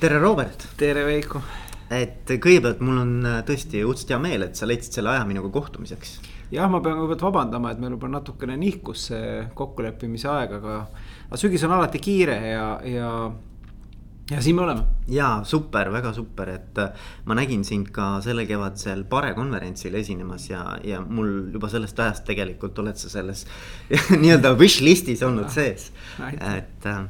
tere, Robert. tere, Veiko. et kõigepealt mul on äh, tõesti õudselt hea meel, et sa leidsid selle aja minuga kohtumiseks. jah, ma pean kõigepealt vabandama, et meil juba natukene nihkus see kokkuleppimise aeg, aga, aga sügis on alati kiire ja, ja ja siin me oleme. ja super, väga super, et äh, ma nägin sind ka sellel kevadisel Pare konverentsil esinemas ja, ja mul juba sellest ajast tegelikult oled sa selles nii-öelda wish list'is olnud sees, et äh,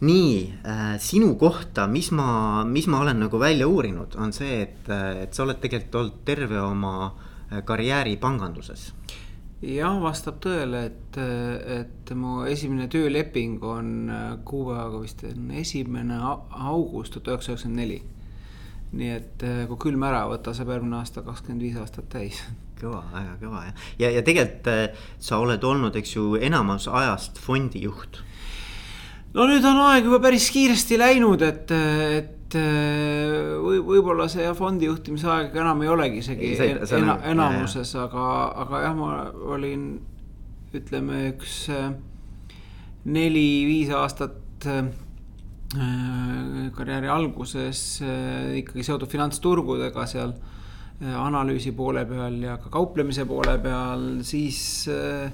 nii äh,, sinu kohta, mis ma, mis ma olen nagu välja uurinud, on see, et, äh, et sa oled tegelikult olnud terve oma äh, karjääri panganduses. jah, vastab tõele, et, et mu esimene tööleping on äh, kuupäevaga vist on esimene august tuhat üheksasada üheksakümmend neli. nii et kui külm ära võtta, saab järgmine aasta kakskümmend viis aastat täis kõva, väga kõva jah, ja, ja, ja tegelikult sa oled olnud, eks ju, enamus ajast fondijuht no nüüd on aeg juba päris kiiresti läinud, et, et või võib-olla see fondi juhtimise aeg enam ei olegi isegi ei, see, ena, enamuses, aga, aga jah, ma olin ütleme üks äh, neli-viis aastat äh, karjääri alguses äh, ikkagi seotud finantsturgudega seal analüüsi poole peal ja ka kauplemise poole peal, siis äh,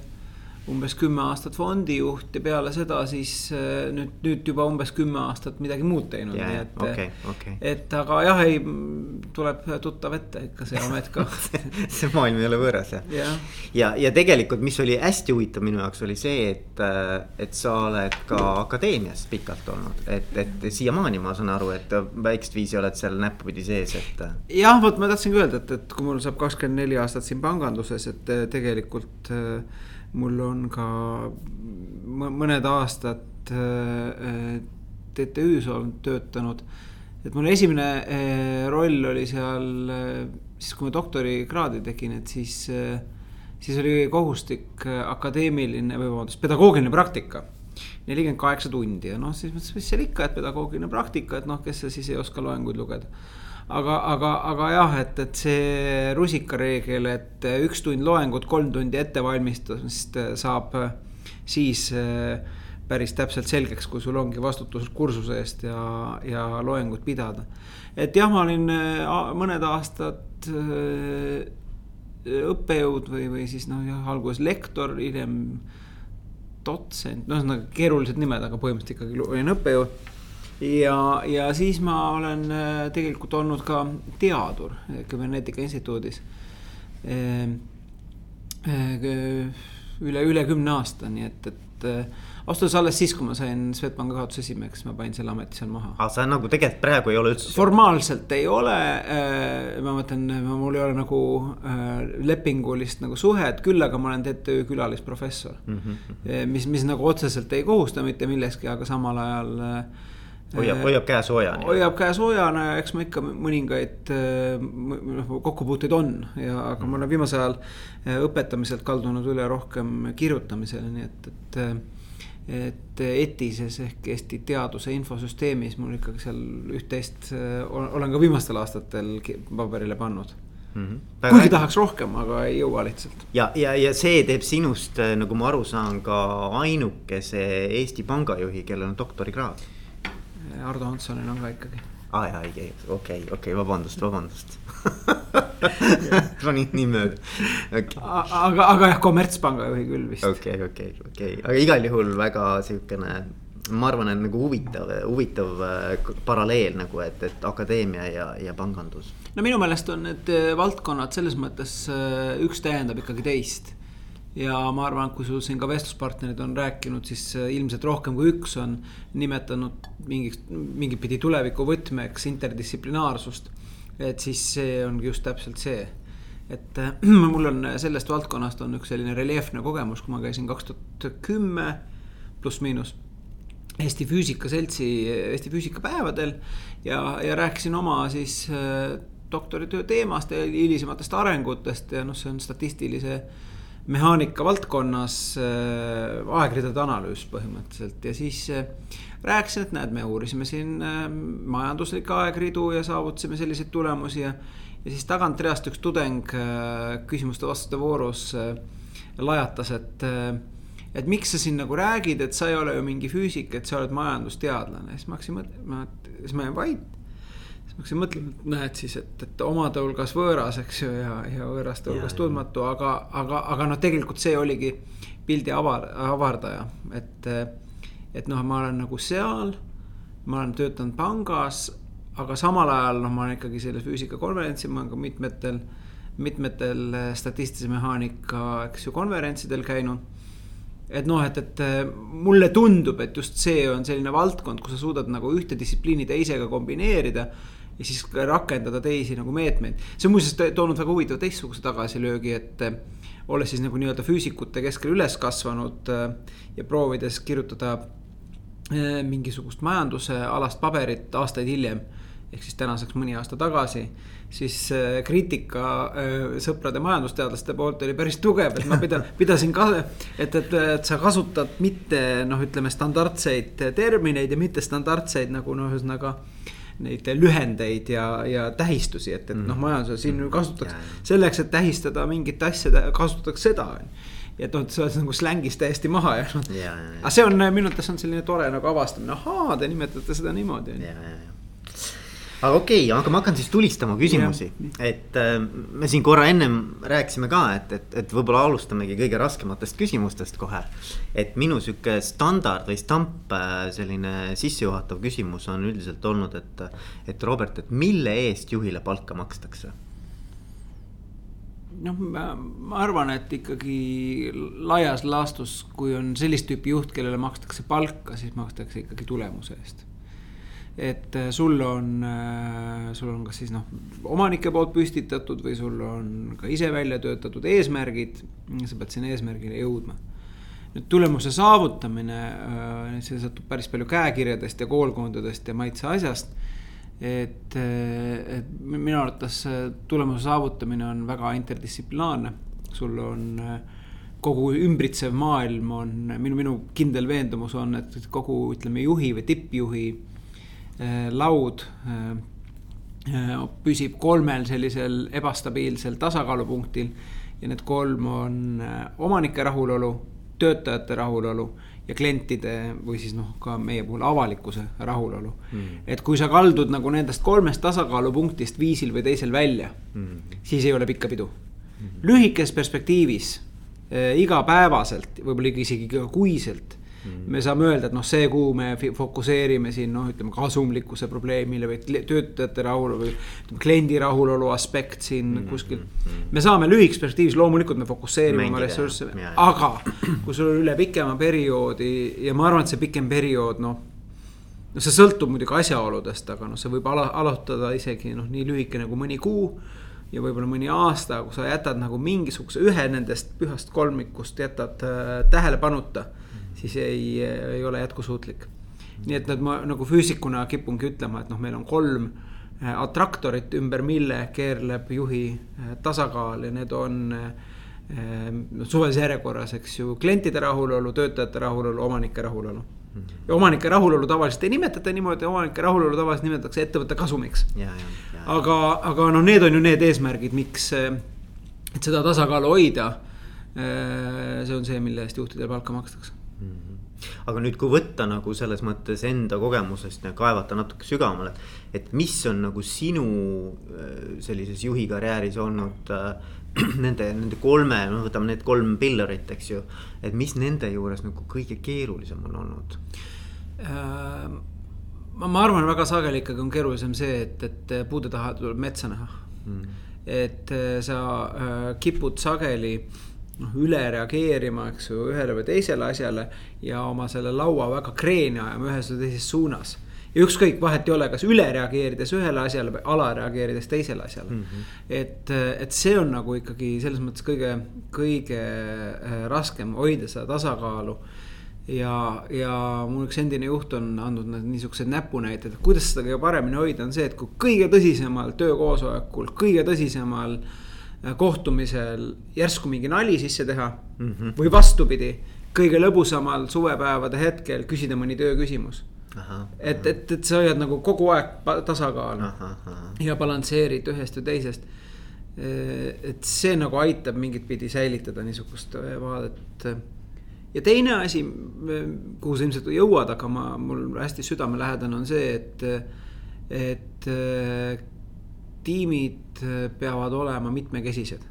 umbes kümme aastat fondijuht ja peale seda siis äh, nüüd, nüüd juba umbes kümme aastat midagi muud teinud yeah,, nii et okay,. Okay. et aga jah, ei, tuleb tuttav ette ikka see amet ka see maailm ei ole võõras jah yeah.. ja, ja tegelikult, mis oli hästi huvitav minu jaoks oli see, et, äh, et sa oled ka akadeemias pikalt olnud, et, et siiamaani ma saan aru, et väikest viisi oled seal näppupidi sees, et. Äh, jah, vot ma tahtsingi öelda, et, et kui mul saab kakskümmend neli aastat siin panganduses, et tegelikult äh, mul on ka mõned aastad äh, TTÜ-s olnud töötanud. et mul esimene äh, roll oli seal äh, siis, kui ma doktorikraadi tegin, et siis, siis oli kohustik akadeemiline või vabandust, pedagoogiline praktika nelikümmend kaheksa tundi ja noh, siis mõtlesin, mis seal ikka, et pedagoogiline praktika, et noh, kes see siis ei oska loenguid lugeda aga, aga, aga jah, et, et see rusikareegel, et üks tund loengut, kolm tundi ettevalmistamist saab siis eh, päris täpselt selgeks, kui sul ongi vastutus kursuse eest ja, ja loengut pidada. et jah, ma olin mõned aastad õppejõud või, või siis noh, jah, alguses lektor, hiljem dotsent, no ühesõnaga keerulised nimed, aga põhimõtteliselt ikkagi olin õppejõud ja, ja siis ma olen äh, tegelikult olnud ka teadur Küberneetika Instituudis. Ehm, äh, üle, üle kümne aasta, nii et, et äh, ausalt öeldes alles siis, kui ma sain Swedbanki juhatuse esimeheks, ma panin selle ameti seal maha. aga sa nagu tegelikult praegu ei ole üldse. formaalselt ei ole, ma mõtlen, mul ei ole nagu lepingulist nagu suhet, küll aga ma olen TTÜ külalisprofessor mm. -hmm. mis, mis nagu otseselt ei kohusta mitte millekski, aga samal ajal hoiab, hoiab käe soojana. hoiab käe soojana ja eks ma ikka mõningaid noh kokkupuuteid on ja, aga ma olen viimasel ajal äh, õpetamiselt kaldunud üle rohkem kirjutamisele, nii et, et. et ETIS-es ehk Eesti Teaduse Infosüsteemis mul ikkagi seal üht-teist äh, olen ka viimastel aastatel paberile pannud Mm -hmm. kuigi tahaks rohkem, aga ei jõua lihtsalt. ja, ja, ja see teeb sinust, nagu ma aru saan, ka ainukese Eesti pangajuhi, kellel on doktorikraad Ardo Hanssonil on ka ikkagi. aa jaa, ei, okei, okei, vabandust, vabandust ronid nii mööda okay.. aga, aga jah, kommertspanga juhi küll vist. okei okay,, okei okay,, okei okay., aga igal juhul väga siukene ma arvan, et nagu huvitav, huvitav äh, paralleel nagu, et, et akadeemia ja, ja pangandus. no minu meelest on need äh, valdkonnad selles mõttes äh, üks täiendab ikkagi teist ja ma arvan, kui sul siin ka vestluspartnerid on rääkinud, siis äh, ilmselt rohkem kui üks on nimetanud mingiks, mingit pidi tuleviku võtmeks interdistsiplinaarsust. et siis see ongi just täpselt see. et äh, mul on sellest valdkonnast on üks selline reljeefne kogemus, kui ma käisin kaks tuhat kümme pluss-miinus. Eesti Füüsika Seltsi, Eesti füüsikapäevadel ja, ja rääkisin oma siis äh, doktoritöö teemast ja hilisematest arengutest ja noh, see on statistilise mehaanika valdkonnas äh, aegridade analüüs põhimõtteliselt ja siis äh, rääkisin, et näed, me uurisime siin äh, majanduslikke aegridu ja saavutasime selliseid tulemusi ja. ja siis tagantreast üks tudeng küsimuste-vastuste voorus lajatas, et, et miks sa siin nagu räägid, et sa ei ole ju mingi füüsik, et sa oled majandusteadlane, siis ma hakkasin mõtlema, siis ma jäin vait siis ma hakkasin mõtlema, et näed siis, et, et omade hulgas võõras, eks ju, ja, ja võõraste hulgas tundmatu, aga, aga, aga noh, tegelikult see oligi pildi avar, avardaja, et. et noh, ma olen nagu seal, ma olen töötanud pangas, aga samal ajal noh, ma olen ikkagi sellel füüsikakonverentsil, ma olen ka mitmetel, mitmetel statistilise mehaanika, eks ju, konverentsidel käinud et noh, et, et mulle tundub, et just see on selline valdkond, kus sa suudad nagu ühte distsipliini teisega kombineerida ja siis rakendada teisi nagu meetmeid. see on muuseas toonud väga huvitava teistsuguse tagasilöögi, et eh, olles siis nagu nii-öelda füüsikute keskel üles kasvanud eh, ja proovides kirjutada eh, mingisugust majandusealast paberit aastaid hiljem ehk siis tänaseks mõni aasta tagasi, siis kriitika sõprade majandusteadlaste poolt oli päris tugev, et ma pidan, pidasin ka, et, et, et sa kasutad mitte noh, ütleme standardseid termineid ja mitte standardseid nagu noh, ühesõnaga neid lühendeid ja, ja tähistusi, et, et noh, mhm. majanduses siin mm. kasutatakse selleks, et tähistada mingit asja, kasutatakse seda ja et noh, sa oled nagu slängis täiesti maha jäänud. aga see on minu arvates on selline tore nagu avastamine, ahaa, te nimetate seda niimoodi. ja, ja, ja aga okei okay,, aga ma hakkan siis tulistama küsimusi, et äh, me siin korra ennem rääkisime ka, et, et, et võib-olla alustamegi kõige raskematest küsimustest kohe. et minu sihuke standard või stamp äh, selline sissejuhatav küsimus on üldiselt olnud, et, et Robert, et mille eest juhile palka makstakse? noh, ma arvan, et ikkagi laias laastus, kui on sellist tüüpi juht, kellele makstakse palka, siis makstakse ikkagi tulemuse eest et äh, sul on, äh, sul on kas siis noh, omanike poolt püstitatud või sul on ka ise välja töötatud eesmärgid, sa pead sinna eesmärgile jõudma. nüüd tulemuse saavutamine, äh, see sõltub päris palju käekirjadest ja koolkondadest ja maitse asjast. et, et minu arvates tulemuse saavutamine on väga interdistsiplinaarne, sul on kogu ümbritsev maailm on, minu, minu kindel veendumus on, et kogu ütleme juhi või tippjuhi laud äh, äh, püsib kolmel sellisel ebastabiilsel tasakaalupunktil. ja need kolm on omanike rahulolu, töötajate rahulolu ja klientide või siis noh, ka meie puhul avalikkuse rahulolu mm.. et kui sa kaldud nagu nendest kolmest tasakaalupunktist viisil või teisel välja mm., siis ei ole pikka pidu mm.. lühikeses perspektiivis äh, igapäevaselt, võib-olla isegi kuiselt. Me saame öelda, et noh, see, kuhu me fokusseerime siin noh, ütleme kasumlikkuse probleemile või töötajate rahul või ütleme kliendi rahulolu aspekt siin mm, kuskil mm,. Mm. me saame lühikes perspektiivis, loomulikult me fokusseerime oma ressursse, aga kui sul üle pikema perioodi ja ma arvan, et see pikem periood noh no see sõltub muidugi asjaoludest, aga noh, see võib ala, alustada isegi noh, nii lühike nagu mõni kuu. ja võib-olla mõni aasta, kui sa jätad nagu mingisuguse ühe nendest pühast kolmikust jätad äh, tähelepanuta mm siis ei, ei ole jätkusuutlik. nii et nüüd ma nagu füüsikuna kipungi ütlema, et noh, meil on kolm äh, attraktorit, ümber mille keerleb juhi äh, tasakaal ja need on noh, suvalises järjekorras, eks ju, klientide rahulolu, töötajate rahulolu, omanike rahulolu mhm. ja omanike rahulolu tavaliselt ei nimetata niimoodi, omanike rahulolu tavaliselt nimetatakse ettevõtte kasumiks. aga, aga noh, need on ju need eesmärgid, miks, et seda tasakaalu hoida. see on see, mille eest juhtidele palka makstakse mm. Aga nüüd, kui võtta nagu selles mõttes enda kogemusest ja kaevata natuke sügavamale, et mis on nagu sinu äh, sellises juhi karjääris olnud äh, nende, nende kolme, noh, võtame need kolm pillarit, eks ju. et mis nende juures nagu kõige keerulisem on olnud äh,? ma, ma arvan, väga sageli ikkagi on keerulisem see, et, et puude taha tuleb metsa näha mm.. et äh, sa äh, kipud sageli äh, noh, üle reageerima, eks ju, ühele või teisele asjale ja oma selle laua väga kreeni ajama ühes või teises suunas. ja ükskõik, vahet ei ole, kas üle reageerides ühele asjale või ala reageerides teisele asjale mm. -hmm. et, et see on nagu ikkagi selles mõttes kõige, kõige äh, raskem hoida seda tasakaalu ja, ja mul üks endine juht on andnud niisugused näpunäited, kuidas seda kõige paremini hoida, on see, et kui kõige tõsisemal töökoosolekul, kõige tõsisemal äh, kohtumisel järsku mingi nali sisse teha mm. -hmm. või vastupidi, kõige lõbusamal suvepäevade hetkel küsida mõni tööküsimus. et, et, et sa hoiad nagu kogu aeg tasakaalu ja balansseerid ühest ja teisest. et see nagu aitab mingit pidi säilitada niisugust vaadet. ja teine asi, kuhu sa ilmselt jõuad, aga ma, mul hästi südamelähedane on see, et, et tiimid peavad olema mitmekesised.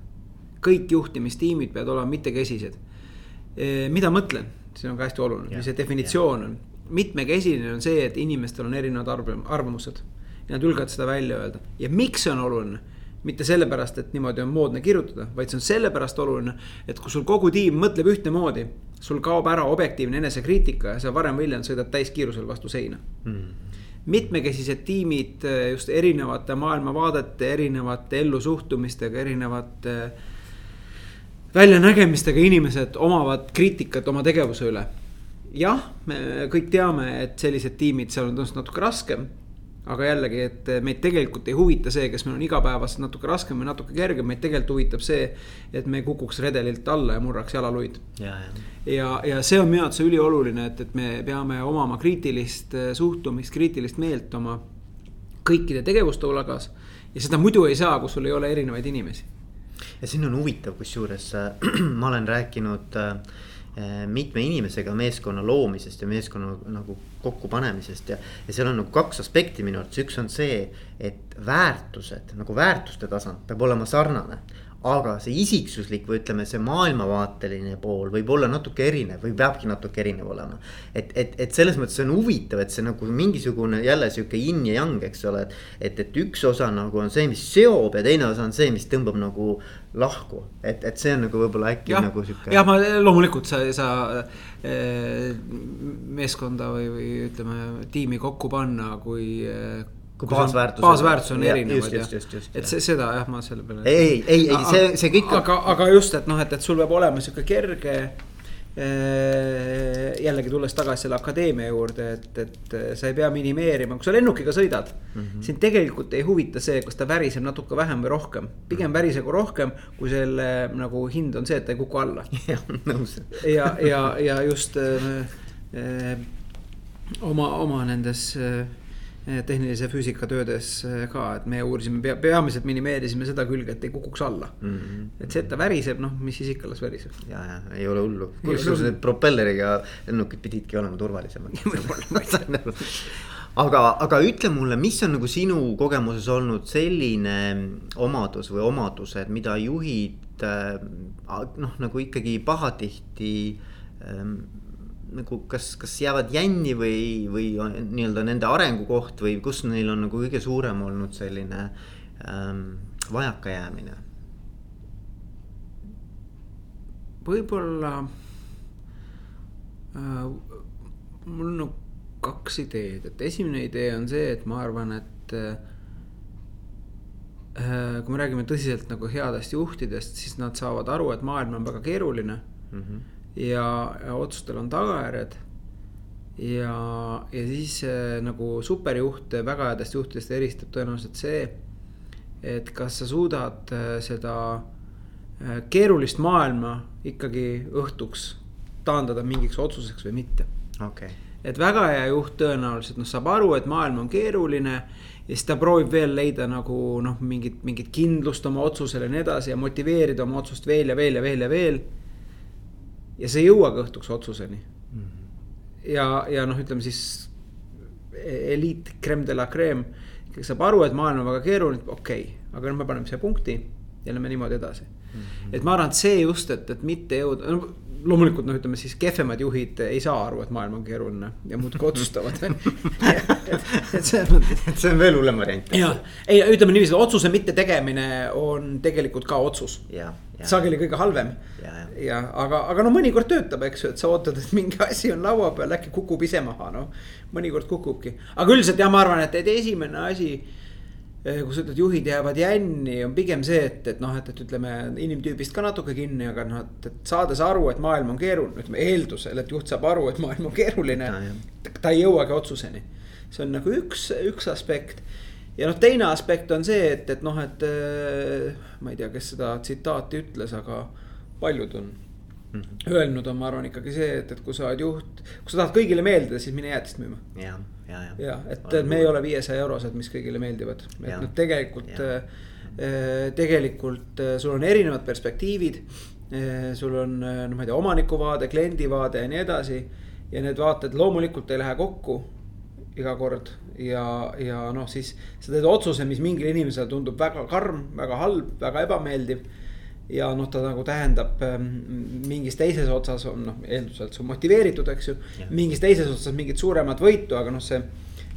kõik juhtimistiimid peavad olema mitmekesised. mida mõtlen, see on ka hästi oluline, mis see definitsioon on. mitmekesine on see, et inimestel on erinevad arvamused. ja nad julgevad seda välja öelda ja miks see on oluline mitte sellepärast, et niimoodi on moodne kirjutada, vaid see on sellepärast oluline, et kui sul kogu tiim mõtleb ühtemoodi, sul kaob ära objektiivne enesekriitika ja sa varem või hiljem sõidad täiskiirusel vastu seina mm mitmekesised tiimid eh, just erinevate maailmavaadete, erinevate ellusuhtumistega, erinevate väljanägemistega inimesed omavad kriitikat oma tegevuse üle. jah, me kõik teame, et sellised tiimid, seal on tõenäoliselt natuke raskem aga jällegi, et meid tegelikult ei huvita see, kas meil on igapäevaselt natuke raskem või natuke kergem, meid tegelikult huvitab see, et me ei kukuks redelilt alla ja murraks jalaluid. ja, ja, ja, ja see on minu arvates ülioluline, et, et me peame omama kriitilist äh, suhtumist, kriitilist meelt oma kõikide tegevuste hulgas. ja seda muidu ei saa, kui sul ei ole erinevaid inimesi. ja siin on huvitav, kusjuures äh, ma olen rääkinud äh, Äh, mitme inimesega meeskonna loomisest ja meeskonna nagu kokkupanemisest ja. ja seal on nagu kaks aspekti minu arvates, üks on see, et väärtused nagu väärtuste tasand peab olema sarnane aga see isiksuslik või ütleme, see maailmavaateline pool võib olla natuke erinev või peabki natuke erinev olema. et, et, et selles mõttes on huvitav, et see nagu mingisugune jälle sihuke yin ja yang, eks ole, et. et, et üks osa nagu on see, mis seob ja teine osa on see, mis tõmbab nagu lahku, et, et see on nagu võib-olla äkki ja, nagu sihuke. jah, ma loomulikult sa, sa äh, meeskonda või, või ütleme tiimi kokku panna, kui kui baasväärtus. baasväärtus on erinevad ja, et see, seda jah, ma selle peale. ei, ei, ei, see, see kõik. aga, aga just, et noh, et, et sul peab olema sihuke kerge äh,. jällegi tulles tagasi selle akadeemia juurde, et, et sa ei pea minimeerima, kui sa lennukiga sõidad mm. -hmm. sind tegelikult ei huvita see, kas ta väriseb natuke vähem või rohkem, pigem mhm. värisegu rohkem, kui selle nagu hind on see, et ta ei kuku alla. jah, nõus. ja, ja, ja just äh, äh, oma, oma nendes Eh, tehnilise füüsika töödes eh, ka, et me uurisime, peamiselt minimeerisime seda külge, et ei kukuks alla mm. -hmm. et see, et ta väriseb, noh, mis siis ikka las väriseb. ja, ja ei ole hullu, kusjuures need propelleriga lennukid pididki olema turvalisemad aga, aga ütle mulle, mis on nagu sinu kogemuses olnud selline omadus või omadused, mida juhid eh, noh, nagu ikkagi pahatihti ähm, nagu kas, kas jäävad jänni või, või nii-öelda nende arengukoht või kus neil on nagu kõige suurem olnud selline ähm, vajakajäämine? võib-olla äh, mul on nagu kaks ideed, et esimene idee on see, et ma arvan, et äh, kui me räägime tõsiselt nagu headest juhtidest, siis nad saavad aru, et maailm on väga keeruline mm. -hmm ja, ja otsustel on tagajärjed. ja, ja siis äh, nagu superjuhte väga headest juhtidest eristab tõenäoliselt see, et kas sa suudad äh, seda äh, keerulist maailma ikkagi õhtuks taandada mingiks otsuseks või mitte. Okay.. et väga hea juht tõenäoliselt noh, saab aru, et maailm on keeruline ja siis ta proovib veel leida nagu noh, mingit, mingit kindlust oma otsusele ja nii edasi ja motiveerida oma otsust veel ja veel ja veel ja veel. ja see ei jõuagi õhtuks otsuseni mm. -hmm. ja, ja noh, ütleme siis eliit, creme de la creme, kes saab aru, et maailm on väga keeruline, okei okay,, aga nüüd me paneme siia punkti ja lähme niimoodi edasi mm. -hmm. et ma arvan, et see just, et, et mitte jõuda no,, loomulikult noh, ütleme siis kehvemad juhid ei saa aru, et maailm on keeruline ja muudkui otsustavad et selles mõttes. et see on veel hullem variant. ja, ei ütleme niiviisi, otsuse mittetegemine on tegelikult ka otsus. sageli kõige halvem. ja, aga, aga no mõnikord töötab, eks ju, et sa ootad, et mingi asi on laua peal, äkki kukub ise maha, noh. mõnikord kukubki, aga üldiselt jah, ma arvan, et, et esimene asi kui sa ütled, juhid jäävad jänni, on pigem see, et, et noh, et, et ütleme inimtüübist ka natuke kinni, aga noh, et, et saades aru, et maailm on keeruline, ütleme eeldusel, et juht saab aru, et maailm on keeruline. ta ei jõuagi otsuseni, see on nagu üks, üks aspekt. ja noh, teine aspekt on see, et, et noh, et eh, ma ei tea, kes seda tsitaati ütles, aga paljud on mm -hmm. öelnud on, ma arvan ikkagi see, et, et kui sa oled juht, kui sa tahad kõigile meeldida, siis mine jäätist müüma. ja, ja, ja. ja, et me ei ole viiesaja eurosed, mis kõigile meeldivad, et noh, tegelikult, äh, tegelikult äh, sul on erinevad perspektiivid sul on, noh, ma ei tea, omanikuvaade, kliendivaade ja nii edasi. ja need vaated loomulikult ei lähe kokku iga kord ja, ja noh, siis sa teed otsuse, mis mingile inimesele tundub väga karm, väga halb, väga ebameeldiv. Ja noh, ta nagu tähendab ähm, mingis teises otsas on noh, eelduselt see on motiveeritud, eks ju. mingis teises otsas mingit suuremat võitu, aga noh, see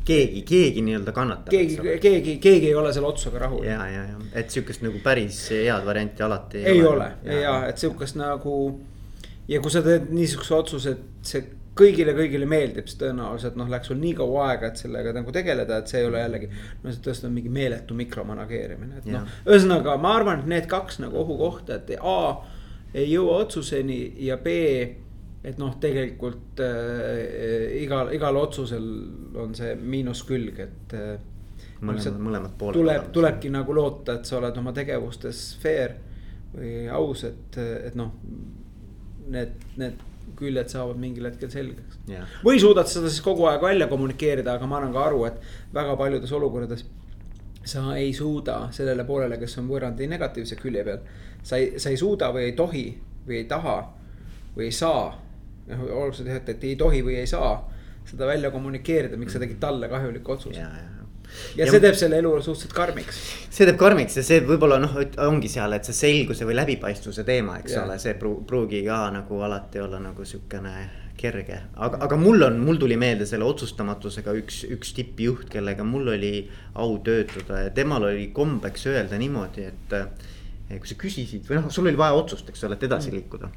keegi, keegi nii-öelda kannatab. keegi, keegi, keegi ei ole selle otsusega rahul. ja, ja, ja, et sihukest nagu päris head varianti alati ei, ei ole. ja, ja, et sihukest nagu ja kui sa teed niisuguse otsuse, et see kõigile, kõigile meeldib, siis tõenäoliselt noh, läks sul nii kaua aega, et sellega nagu tegeleda, et see ei ole jällegi. no see tõesti on mingi meeletu mikromanageerimine, et noh, ühesõnaga ma arvan, et need kaks nagu ohukohta, et A ei jõua otsuseni ja B et noh, tegelikult äh, igal, igal otsusel on see miinuskülg, et äh,. mõlemad, mõlemad pooled. tuleb, tulebki nagu loota, et sa oled oma tegevustes fair või aus, et, et noh. Need, need küljed saavad mingil hetkel selgeks yeah.. või suudad seda siis kogu aeg välja kommunikeerida, aga ma annan ka aru, et väga paljudes olukordades sa ei suuda sellele poolele, kes on võõrandi negatiivse külje peal. sa ei, sa ei suuda või ei tohi või ei taha või ei saa noh, olgu see teha, et ei tohi või ei saa seda välja kommunikeerida, miks sa tegid talle kahjuliku otsuse. ja, ja ja see teeb selle elu suhteliselt karmiks. see teeb karmiks ja see võib-olla noh, ongi seal, et see selguse või läbipaistvuse teema, eks ja. ole, see pruugi ka nagu alati olla nagu sihukene kerge. aga, aga mul on, mul tuli meelde selle otsustamatusega üks, üks tippjuht, kellega mul oli au töötada ja temal oli kombeks öelda niimoodi, et. kui sa küsisid või noh, sul oli vaja otsust, eks ole, et edasi mm. liikuda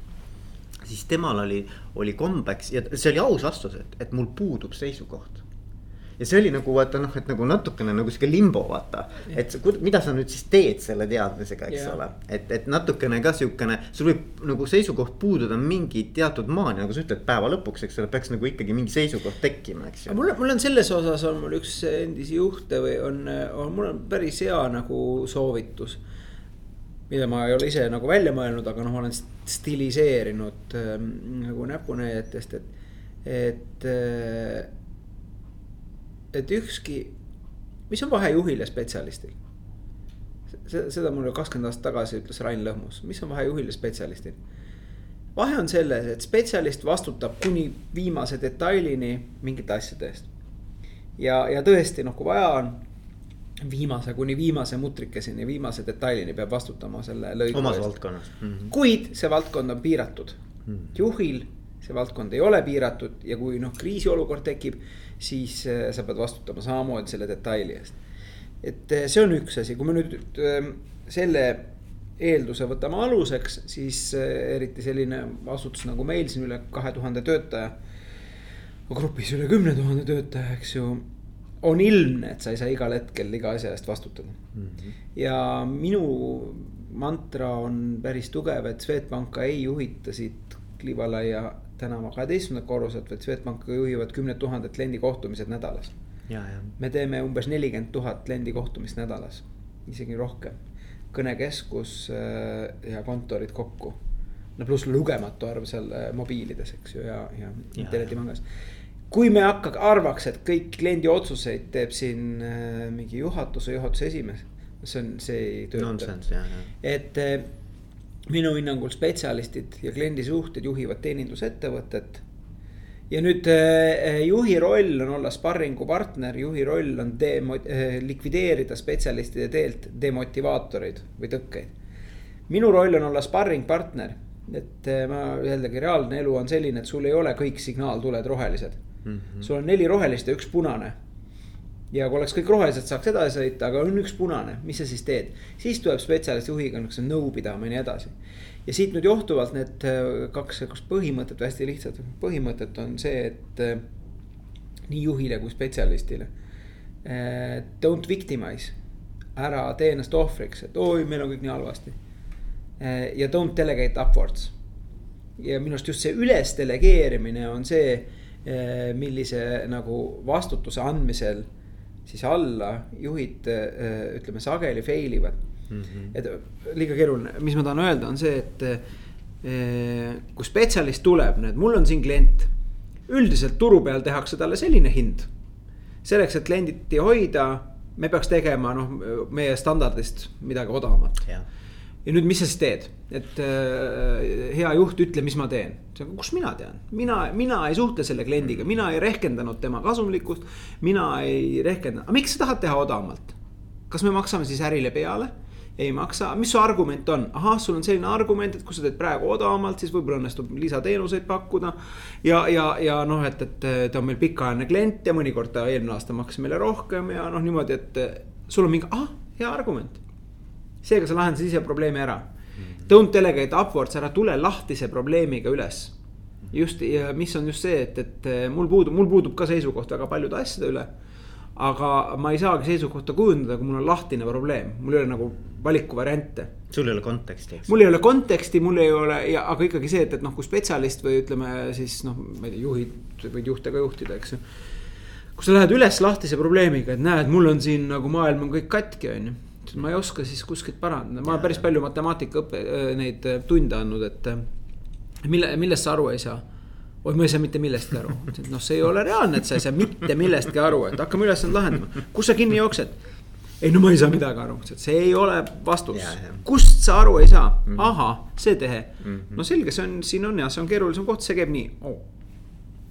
siis temal oli, oli kombeks ja see oli aus vastus, et, et mul puudub seisukoht. Ja see oli nagu vaata noh, et nagu natukene nagu sihuke limbo vaata, et mida sa nüüd siis teed selle teadmisega, eks yeah. ole. et, et natukene ka sihukene, sul võib nagu seisukoht puududa mingi teatud maani, nagu sa ütled, päeva lõpuks, eks ole, peaks nagu ikkagi mingi seisukoht tekkima, eks ju. mul, mul on selles osas on mul üks endisi juhte või on, on, mul on päris hea nagu soovitus mida ma ei ole ise nagu välja mõelnud, aga noh, ma olen stiliseerinud äh, nagu näpunäidetest, et, et äh,. Et ükski, mis on vahe juhil ja spetsialistil? seda mulle kakskümmend aastat tagasi ütles Rain Lõhmus, mis on vahe juhil ja spetsialistil? vahe on selles, et spetsialist vastutab kuni viimase detailini mingite asjade eest. ja, ja tõesti noh, kui vaja on viimase kuni viimase mutrikeseni, viimase detailini peab vastutama selle lõigu eest. omas valdkonnas mm. -hmm. kuid see valdkond on piiratud mm. -hmm. juhil see valdkond ei ole piiratud ja kui noh, kriisiolukord tekib, siis äh, sa pead vastutama samamoodi selle detaili eest. et äh, see on üks asi, kui me nüüd äh, selle eelduse võtame aluseks, siis eriti selline asutus nagu meil siin üle kahe tuhande töötaja. grupis üle kümne tuhande töötaja, eks ju on ilmne, et sa ei saa igal hetkel iga asja eest vastutada mm. -hmm. ja minu mantra on päris tugev, et Swedbanka ei juhita siit Klivalaia tänava kaheteistkümnendat korruselt, vaid Swedbanka juhivad kümned tuhanded kliendikohtumised nädalas. me teeme umbes nelikümmend tuhat kliendikohtumist nädalas, isegi rohkem. kõnekeskus äh, ja kontorid kokku. no pluss lugematu arv seal äh, mobiilides, eks ju, ja, ja, ja internetipangas kui me hakka-, arvaks, et kõik kliendi otsuseid teeb siin äh, mingi juhatus või juhatuse esimees, see on, see ei tööta. et minu hinnangul spetsialistid ja kliendisuhted juhivad teenindusettevõtet. ja nüüd äh, juhi roll on olla sparringupartner, juhi roll on demo- äh,, likvideerida spetsialistide teelt demotivaatoreid või tõkkeid. minu roll on olla sparringpartner, et äh, ma jällegi reaalne elu on selline, et sul ei ole kõik signaaltuled rohelised mm. -hmm. sul on neli rohelist ja üks punane. Ja kui oleks kõik rohelised, saaks edasi sõita, aga on üks punane, mis sa siis teed? siis tuleb spetsialist juhiga niisuguse nõu pidama ja nii edasi. ja siit nüüd johtuvalt need äh, kaks sihukest põhimõtet, hästi lihtsat põhimõtet on see, et äh, nii juhile kui spetsialistile. Äh, don't victimize, ära tee ennast ohvriks, et oi, meil on kõik nii halvasti. ja don't delegate upwards ja minu arust just see üles delegeerimine on see millise nagu vastutuse andmisel siis alla juhid eh, ütleme sageli fail ivad mm. -hmm. et liiga keeruline, mis ma tahan öelda, on see, et eh, kui spetsialist tuleb, nüüd mul on siin klient. üldiselt turu peal tehakse talle selline hind. selleks, et klienditi hoida, me peaks tegema noh, meie standardist midagi odavamat. Ja nüüd, mis sa siis teed, et äh, hea juht, ütle, mis ma teen. kus mina tean, mina, mina ei suhtle selle kliendiga, mina ei rehkendanud tema kasumlikkust. mina ei rehkendanud, aga miks sa tahad teha odavamalt? kas me maksame siis ärile peale? ei maksa, mis su argument on, ahah, sul on selline argument, et kui sa teed praegu odavamalt, siis võib-olla õnnestub lisateenuseid pakkuda. ja, ja, ja noh, et, et ta on meil pikaajaline klient ja mõnikord ta eelmine aasta maksis meile rohkem ja noh, niimoodi, et sul on mingi, ah, hea argument. Seega sa lahendasid ise probleemi ära. Don't delegate upwards, ära tule lahtise probleemiga üles. just ja mis on just see, et, et mul puudub, mul puudub ka seisukoht väga paljude asjade üle aga ma ei saagi seisukohta kujundada, kui mul on lahtine probleem, mul ei ole nagu valikuvariante. sul ei ole konteksti, eks. mul ei ole konteksti, mul ei ole ja, aga ikkagi see, et, et noh, kui spetsialist või ütleme siis noh, ma ei tea, juhid, võid juhte ka juhtida, eks ju. kui sa lähed üles lahtise probleemiga, et näed, mul on siin nagu maailm on kõik katki, on ju. ma ei oska siis kuskilt parandada, ma olen päris palju matemaatikaõppe, neid tunde andnud, et mille, millest sa aru ei saa oi, ma ei saa mitte millestki aru, noh, see ei ole reaalne, et sa ei saa mitte millestki aru, et hakkame ülesannet lahendama, kus sa kinni jooksed. ei no ma ei saa midagi aru, see ei ole vastus, kust sa aru ei saa, mhm. ahah, see tehe. Mhm. no selge, see on, siin on jah, see on keerulisem koht, see käib nii oh..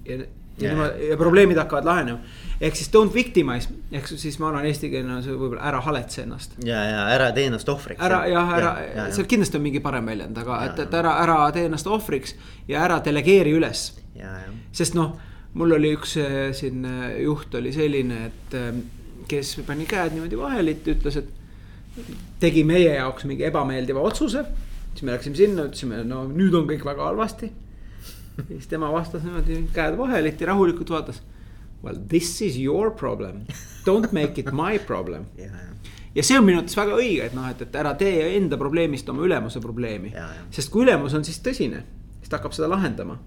ja, ja, ja, ja probleemid hakkavad lahenema ehk siis don't victimize, ehk siis ma arvan, eestikeelne on see võib-olla ära haletse ennast. ja, ja ära tee ennast ohvriks. ära jah, ära ja, seal kindlasti on mingi parem väljend, aga ja, et, et ära, ära tee ennast ohvriks ja ära delegeeri üles. sest noh, mul oli üks äh, siin äh, juht oli selline, et äh, kes pani käed niimoodi vahelitti, ütles, et tegi meie jaoks mingi ebameeldiva otsuse. siis me läksime sinna, ütlesime, no nüüd on kõik väga halvasti. siis tema vastas niimoodi käed vahelitti, rahulikult vaatas Well, this is your problem, don't make it my problem. Yeah, yeah. ja see on minu arvates väga õige, et noh, et, et ära tee enda probleemist oma ülemuse probleemi. Sest kui ülemus on siis tõsine, siis ta hakkab seda lahendama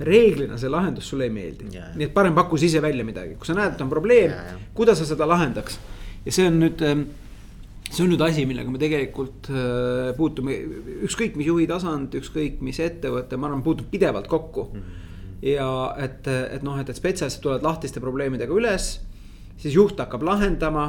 reeglina see lahendus sulle ei meeldi. Nii et parem pakku siis ise välja midagi, kui sa näed, et on probleem kuidas sa seda lahendaks. ja see on nüüd, ähm, see on nüüd asi, millega me tegelikult äh, puutume, ükskõik mis juhi tasand, ükskõik mis ettevõte, ma arvan, puutub pidevalt kokku mm. -hmm ja et, et noh, et, et spetsialistid tulevad lahtiste probleemidega üles, siis juht hakkab lahendama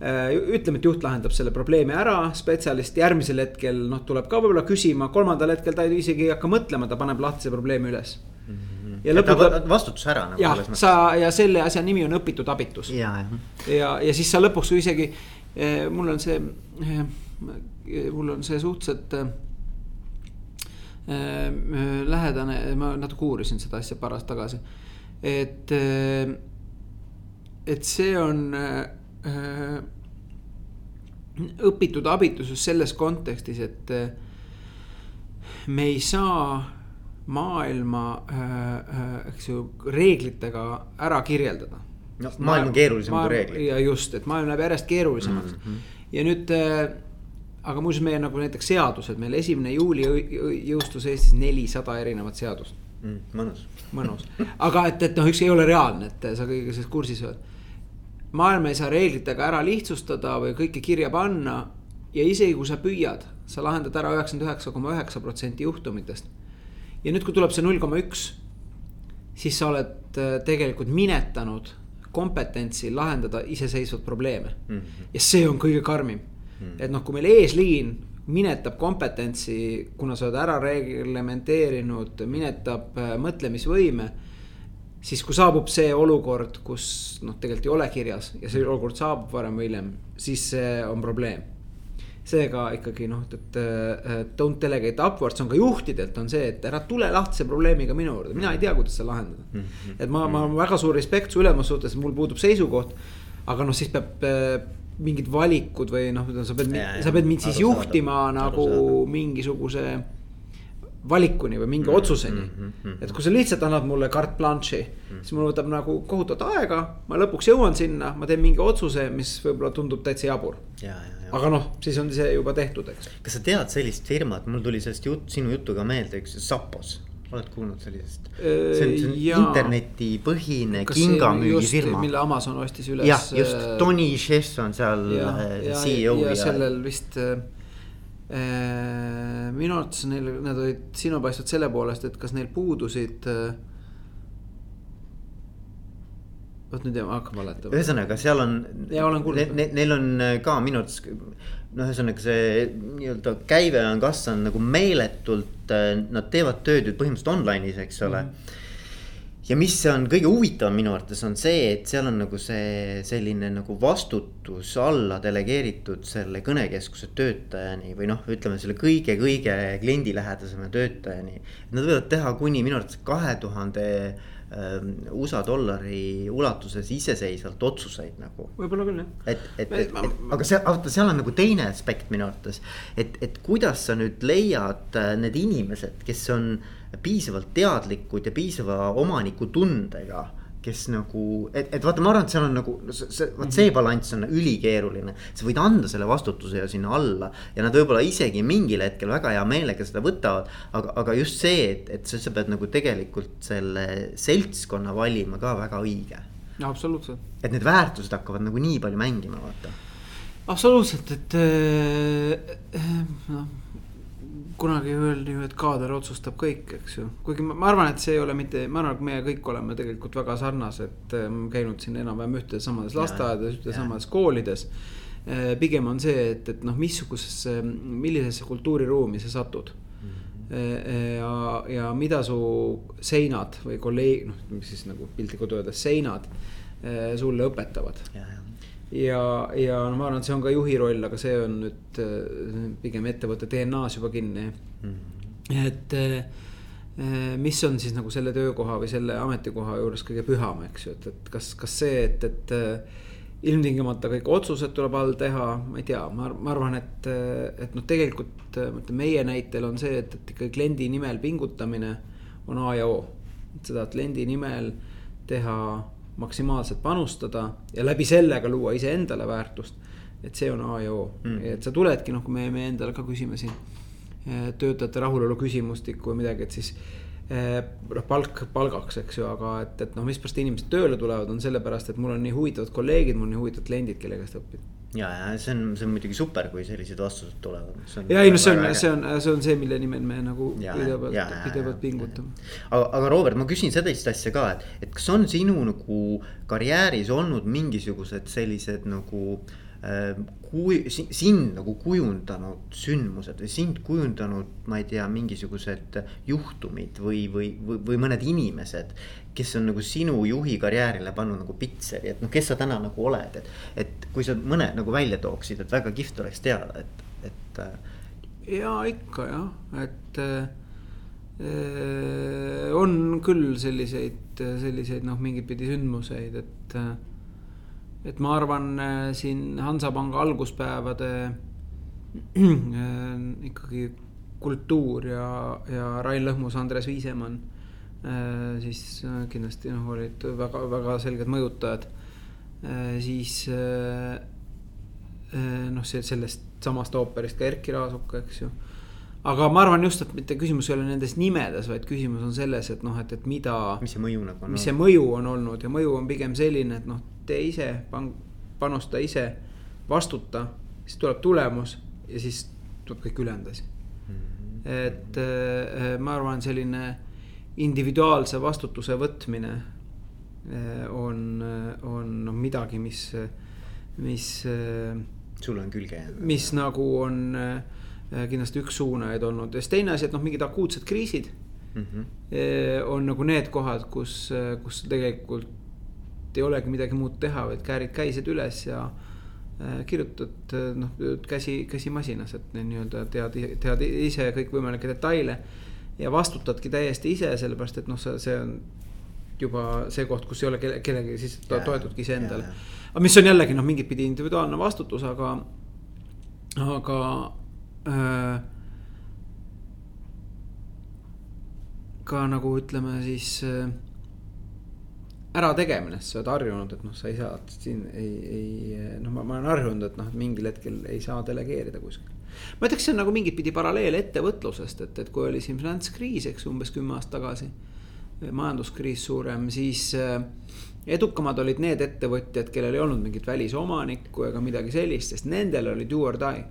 äh, ütleme, et juht lahendab selle probleemi ära, spetsialist järgmisel hetkel noh, tuleb ka võib-olla küsima, kolmandal hetkel ta isegi ei hakka mõtlema, ta paneb lahtise probleemi üles mm. -hmm. ja lõpuks. vastutus ära nagu. jah, sa ja selle asja nimi on õpitud abitus. ja, ja, ja siis sa lõpuks isegi, mul on see, äh, mul on see suhteliselt Äh, lähedane, ma natuke uurisin seda asja paar aastat tagasi. et, et see on õpitud abitusus selles kontekstis, et me ei saa maailma, eks ju, reeglitega ära kirjeldada. No maailm on keerulisem kui reeglid. ja just, et maailm läheb järjest keerulisemaks mm -hmm. ja nüüd aga muuseas, meie nagu näiteks seadused, meil esimene juuli jõustus Eestis nelisada erinevat seadust mm,. mõnus. mõnus, aga et, et noh, üks ei ole reaalne, et sa kõigega selles kursis oled. maailma ei saa reeglitega ära lihtsustada või kõike kirja panna. ja isegi kui sa püüad, sa lahendad ära üheksakümmend üheksa koma üheksa protsenti juhtumitest. ja nüüd, kui tuleb see null koma üks, siis sa oled äh, tegelikult minetanud kompetentsi lahendada iseseisvat probleeme mm. -hmm. ja see on kõige karmim Hmm. et noh, kui meil eesliin minetab kompetentsi, kuna sa oled ära reglementeerinud, minetab äh, mõtlemisvõime. siis kui saabub see olukord, kus noh, tegelikult ei ole kirjas ja see olukord saabub varem või hiljem, siis see on probleem. Seega ikkagi noh, et uh, don't delegate upwards on ka juhtidelt on see, et ära tule lahtise probleemiga minu juurde, mina ei tea, kuidas seda lahendada mm. -hmm. et ma, ma olen väga suur respekt su ülemuse suhtes, mul puudub seisukoht. aga noh, siis peab uh, mingid valikud või noh, sa pead, sa pead mind siis juhtima saada, nagu saada. mingisuguse valikuni või mingi mm, otsuseni mm. -hmm, mm -hmm. et kui sa lihtsalt annad mulle carte blanche'i mm, -hmm. siis mul võtab nagu kohutavalt aega. ma lõpuks jõuan sinna, ma teen mingi otsuse, mis võib-olla tundub täitsa jabur. aga noh, siis on see juba tehtud, eks. kas sa tead sellist firmat, mul tuli sellest jutt, sinu juttu ka meelde, üks Sapos oled kuulnud sellisest? see on, see on ja. internetipõhine kingamüügifirma. mille Amazon ostis üles. jah, just äh, Tony Chess on seal ja, äh, CEO. ja, ja sellel vist äh, äh,. Minu arvates neil, nad olid silmapaistvad selle poolest, et kas neil puudusid vot nüüd hakkab valetama. ühesõnaga, seal on. ja olen kuulnud ne,. Ne, neil on ka minu arvates no ühesõnaga see nii-öelda käive on kasvanud nagu meeletult, nad teevad tööd ju põhimõtteliselt online'is, eks ole mm. -hmm ja mis on kõige huvitavam minu arvates on see, et seal on nagu see selline nagu vastutus alla delegeeritud selle kõnekeskuse töötajani või noh, ütleme selle kõige-kõige kliendilähedasema töötajani. Nad võivad teha kuni minu arvates kahe tuhande ähm, USA dollari ulatuses iseseisvalt otsuseid nagu. võib-olla küll jah. et, et, et, et aga see, vaata, seal on nagu teine aspekt minu arvates. et, et kuidas sa nüüd leiad äh, need inimesed, kes on piisavalt teadlikud ja piisava omanikutundega kes nagu, et, et vaata, ma arvan, et seal on nagu see, vot see balanss on ülikeeruline. sa võid anda selle vastutuse ju sinna alla ja nad võib-olla isegi mingil hetkel väga hea meelega seda võtavad. aga, aga just see, et, et sa, sa pead nagu tegelikult selle seltskonna valima ka väga õige. absoluutselt. et need väärtused hakkavad nagu nii palju mängima, vaata. absoluutselt, et äh, noh kunagi öeldi ju, et kaader otsustab kõik, eks ju. kuigi ma, ma arvan, et see ei ole mitte, ma arvan, et meie kõik oleme tegelikult väga sarnased, ähm, käinud siin enam-vähem ühtedes samades lasteaedades, ühtedes samades koolides. Äh, pigem on see, et, et noh, missugusesse, millisesse kultuuriruumi sa satud mm. -hmm. ja, ja mida su seinad või kolleeg, noh, mis siis nagu piltlikult öeldes seinad sulle õpetavad ja, ja no ma arvan, et see on ka juhi roll, aga see on nüüd äh, pigem ettevõtte DNA-s juba kinni mm. -hmm. et äh, mis on siis nagu selle töökoha või selle ametikoha juures kõige püham, eks ju, et, et kas, kas see, et, et äh, ilmtingimata kõik otsused tuleb all teha, ma ei tea, ma, ma arvan, et, et noh, tegelikult ma ütlen, meie näitel on see, et, et ikka kliendi nimel pingutamine on A ja O. et seda kliendi nimel teha maksimaalselt panustada ja läbi selle ka luua iseendale väärtust. et see on A ja O mm., et sa tuledki noh, kui me, me endale ka küsime siin eh, töötajate rahulolu küsimustikku või midagi, et siis eh, noh, palk palgaks, eks ju, aga et, et noh, mispärast inimesed tööle tulevad, on sellepärast, et mul on nii huvitavad kolleegid, mul on nii huvitavad kliendid, kelle käest õppida ja, ja see on, see on muidugi super, kui sellised vastused tulevad. ja ei no see on, see on, see on see, mille nimel me nagu pidevalt, pidevalt pingutame. aga, aga Robert, ma küsin sellist asja ka, et, et kas on sinu nagu karjääris olnud mingisugused sellised nagu äh, kui sind nagu kujundanud sündmused või sind kujundanud, ma ei tea, mingisugused juhtumid või, või, või, või mõned inimesed, kes on nagu sinu juhi karjäärile pannud nagu pitseri, et noh, kes sa täna nagu oled, et. et kui sa mõne nagu välja tooksid, et väga kihvt oleks teada, et, et. Äh, ja ikka jah, et äh, on küll selliseid, selliseid noh, mingit pidi sündmuseid, et äh, et ma arvan äh, siin Hansapanga alguspäevade äh, ikkagi kultuur ja, ja Rain Lõhmus, Andres Viisemann Äh, siis kindlasti noh, olid väga, väga selged mõjutajad. Siis noh, see sellest samast ooperist ka Erkki Raasuka, eks ju. aga ma arvan just, et mitte küsimus ei ole nendes nimedes, vaid küsimus on selles, et noh, et, et mida. mis see mõju nagu on. mis see mõju on olnud ja mõju on pigem selline, et noh, tee ise, panusta ise, vastuta, siis tuleb tulemus ja siis tuleb kõik ülejäänud asi mm. -hmm. et ma arvan, selline individuaalse vastutuse võtmine eh, on, on noh midagi, mis, mis. Sul on külge jäänud. mis nagu on kindlasti üks suunajaid olnud ja siis teine asi, et noh, mingid akuutsed kriisid mm. -hmm. on nagu need kohad, kus, kus tegelikult ei olegi midagi muud teha, vaid käärid käised üles ja kirjutad noh, käsi, käsi masinas, et nii-öelda tead, tead ise kõikvõimalikke detaile ja vastutadki täiesti ise, sellepärast et noh, see, on juba see koht, kus ei ole kelle, kellegi, siis to, toetudki iseendale. aga mis on jällegi noh, mingit pidi individuaalne vastutus, aga, aga äh, ka nagu ütleme siis äh, ärategemine, sest sa oled harjunud, et noh, sa ei saa siin ei, ei noh, ma, ma olen harjunud, et noh, mingil hetkel ei saa delegeerida kuskil ma ütleks, see on nagu mingit pidi paralleel ettevõtlusest, et, et kui oli siin finantskriis, eks umbes kümme aastat tagasi. majanduskriis suurem, siis äh, edukamad olid need ettevõtjad, kellel ei olnud mingit välisomanikku ega midagi sellist, sest nendel oli do or die.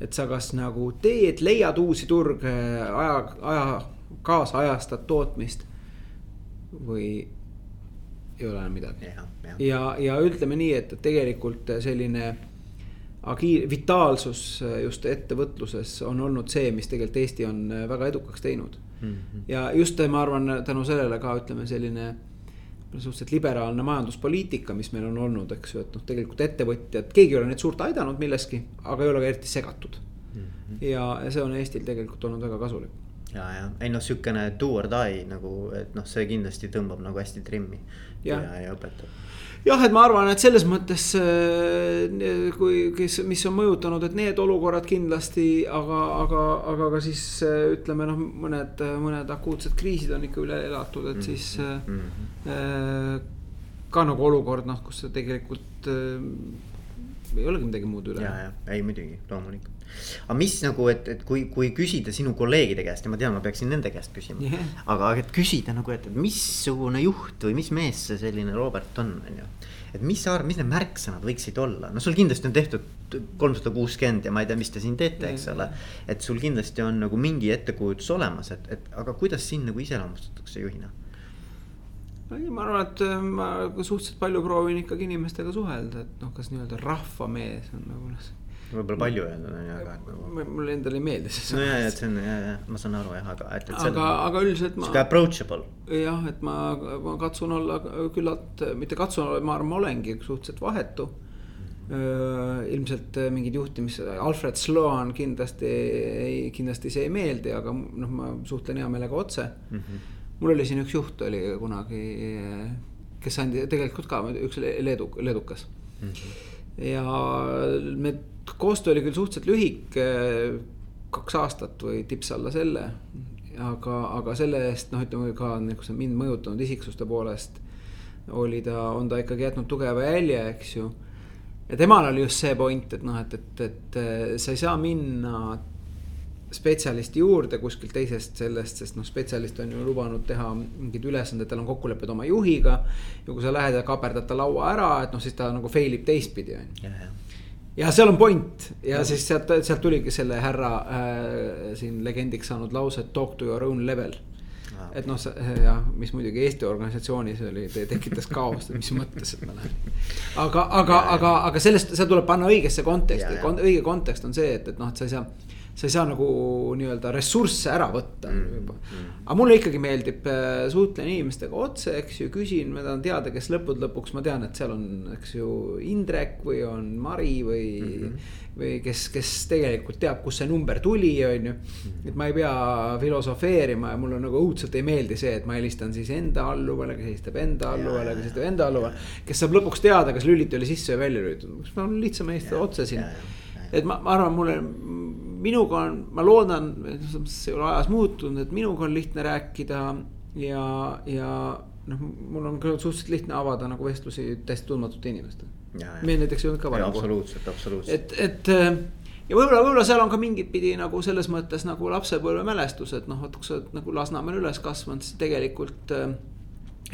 et sa kas nagu teed, leiad uusi turge, aja, aja, kaasajastad tootmist või ei ole enam midagi. ja, ja, ja ütleme nii, et tegelikult selline agi-, vitaalsus just ettevõtluses on olnud see, mis tegelikult Eesti on väga edukaks teinud mm. -hmm. ja just ma arvan, tänu sellele ka ütleme selline suhteliselt liberaalne majanduspoliitika, mis meil on olnud, eks ju, et noh, tegelikult ettevõtjad, keegi ei ole neid suurt aidanud milleski, aga ei ole ka eriti segatud mm. -hmm. ja, ja see on Eestil tegelikult olnud väga kasulik. Ja, ja ei noh, sihukene do or die nagu, et noh, see kindlasti tõmbab nagu hästi trimmi. Ja, ja, ja õpetab. Jah, et ma arvan, et selles mõttes äh, kui, kes, mis on mõjutanud, et need olukorrad kindlasti, aga, aga, aga ka siis äh, ütleme noh, mõned, mõned akuutsed kriisid on ikka üle elatud, et siis mm -hmm. ka nagu olukord noh, kus tegelikult ei olegi midagi muud üle. ja, ja ei muidugi, loomulikult aga mis nagu, et, et kui, kui küsida sinu kolleegide käest ja ma tean, ma peaksin nende käest küsima yeah.. aga, et küsida nagu, et, et missugune juht või mis mees see selline Robert on, on ju. et mis sa arvad, mis need märksõnad võiksid olla, no sul kindlasti on tehtud kolmsada kuuskümmend ja ma ei tea, mis te siin teete, eks ole. et sul kindlasti on nagu mingi ettekujutus olemas, et, et aga kuidas sind nagu iseloomustatakse juhina? Ei, ma arvan, et äh, ma suhteliselt palju proovin ikkagi inimestega suhelda, et noh, kas nii-öelda rahvamees on nagu noh võib-olla palju öeldud on ju, aga mulle endale ei meeldi see. no ja, et see on ja, ja ma saan aru jah, aga et, et. aga, aga üldiselt ma. sihuke approachable. jah, et ma, ma katsun olla küllalt, mitte katsun olla, ma arvan, ma olengi suhteliselt vahetu ilmselt mingid juhtimis, Alfred Sloan kindlasti ei, kindlasti see ei meeldi, aga noh, ma suhtlen hea meelega otse mm. -hmm. Mul oli siin üks juht oli kunagi, kes andis tegelikult ka üks leedu, leedukas mm. -hmm ja me koostöö oli küll suhteliselt lühike, kaks aastat või tips alla selle. aga, aga selle eest noh, ütleme ka see mind mõjutanud isiksuste poolest oli ta, on ta ikkagi jätnud tugeva jälje, eks ju. ja temal oli just see point, et noh, et, et, et sa ei saa minna spetsialisti juurde kuskilt teisest sellest, sest noh, spetsialist on ju lubanud teha mingeid ülesandeid, tal on kokkulepped oma juhiga. ja kui sa lähed ja kaperdad ta laua ära, et noh, siis ta nagu fail ib teistpidi on ju. ja seal on point. Ja, ja siis sealt, sealt tuligi selle härra äh, siin legendiks saanud lause, talk to your own level. Ah, et noh, jah, mis muidugi Eesti organisatsioonis oli, tekitas kaost, et mis mõttes, et ma lähen. aga, aga, aga, aga sellest, see tuleb panna õigesse konteksti, õige kontekst on see, et, et noh, et sa ei saa sa ei saa nagu nii-öelda ressursse ära võtta mm. juba mm.. aga mulle ikkagi meeldib, äh, suhtlen inimestega otse, eks ju, küsin, ma tahan teada, kes lõppude lõpuks, ma tean, et seal on, eks ju, Indrek või on Mari või mm. -hmm. või kes, kes tegelikult teab, kust see number tuli, on ju. Mhm. et ma ei pea filosofeerima ja mulle nagu õudselt ei meeldi see, et ma helistan siis enda alluvale, kes helistab enda alluvale, kes helistab enda alluvale. kes saab lõpuks teada, kas lüliti oli sisse või välja lülitatud, on lihtsam helistada otse siin. et ma, ma arvan, mulle minuga on, ma loodan, see ei ole ajas muutunud, et minuga on lihtne rääkida ja, ja noh, mul on ka suhteliselt lihtne avada nagu vestlusi täiesti tundmatute inimestega. meil näiteks ei olnud ka varem. absoluutselt, absoluutselt. et, et ja võib-olla, võib-olla seal on ka mingit pidi nagu selles mõttes nagu lapsepõlvemälestused, noh, et kui sa oled nagu Lasnamäel üles kasvanud, siis tegelikult äh,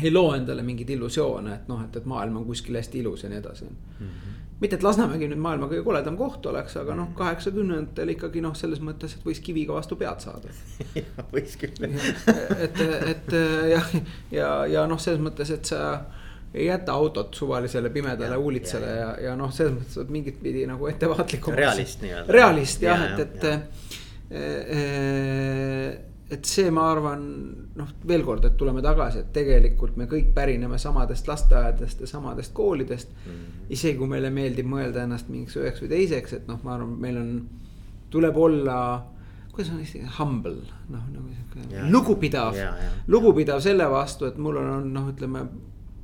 ei loo endale mingeid illusioone, et noh, et, et maailm on kuskil hästi ilus ja nii edasi mm. -hmm mitte, et Lasnamägi nüüd maailma kõige koledam koht oleks, aga noh, kaheksakümnendatel ikkagi noh, selles mõttes, et võis kiviga vastu pead saada võis küll. et, et jah, ja, ja, ja noh, selles mõttes, et sa ei jäta autot suvalisele pimedale uulitsale ja, ja, ja, ja noh, selles mõttes oled mingit pidi nagu ettevaatlikum. realist nii-öelda. realist jah ja,, et, et et see, ma arvan, noh, veel kord, et tuleme tagasi, et tegelikult me kõik pärineme samadest lasteaedadest ja samadest koolidest mm. -hmm. isegi kui meile meeldib mõelda ennast mingiks üheks või teiseks, et noh, ma arvan, meil on, tuleb olla kuidas on eesti keeles humble, noh nagu sihuke lugupidav, lugupidav selle vastu, et mul on noh, ütleme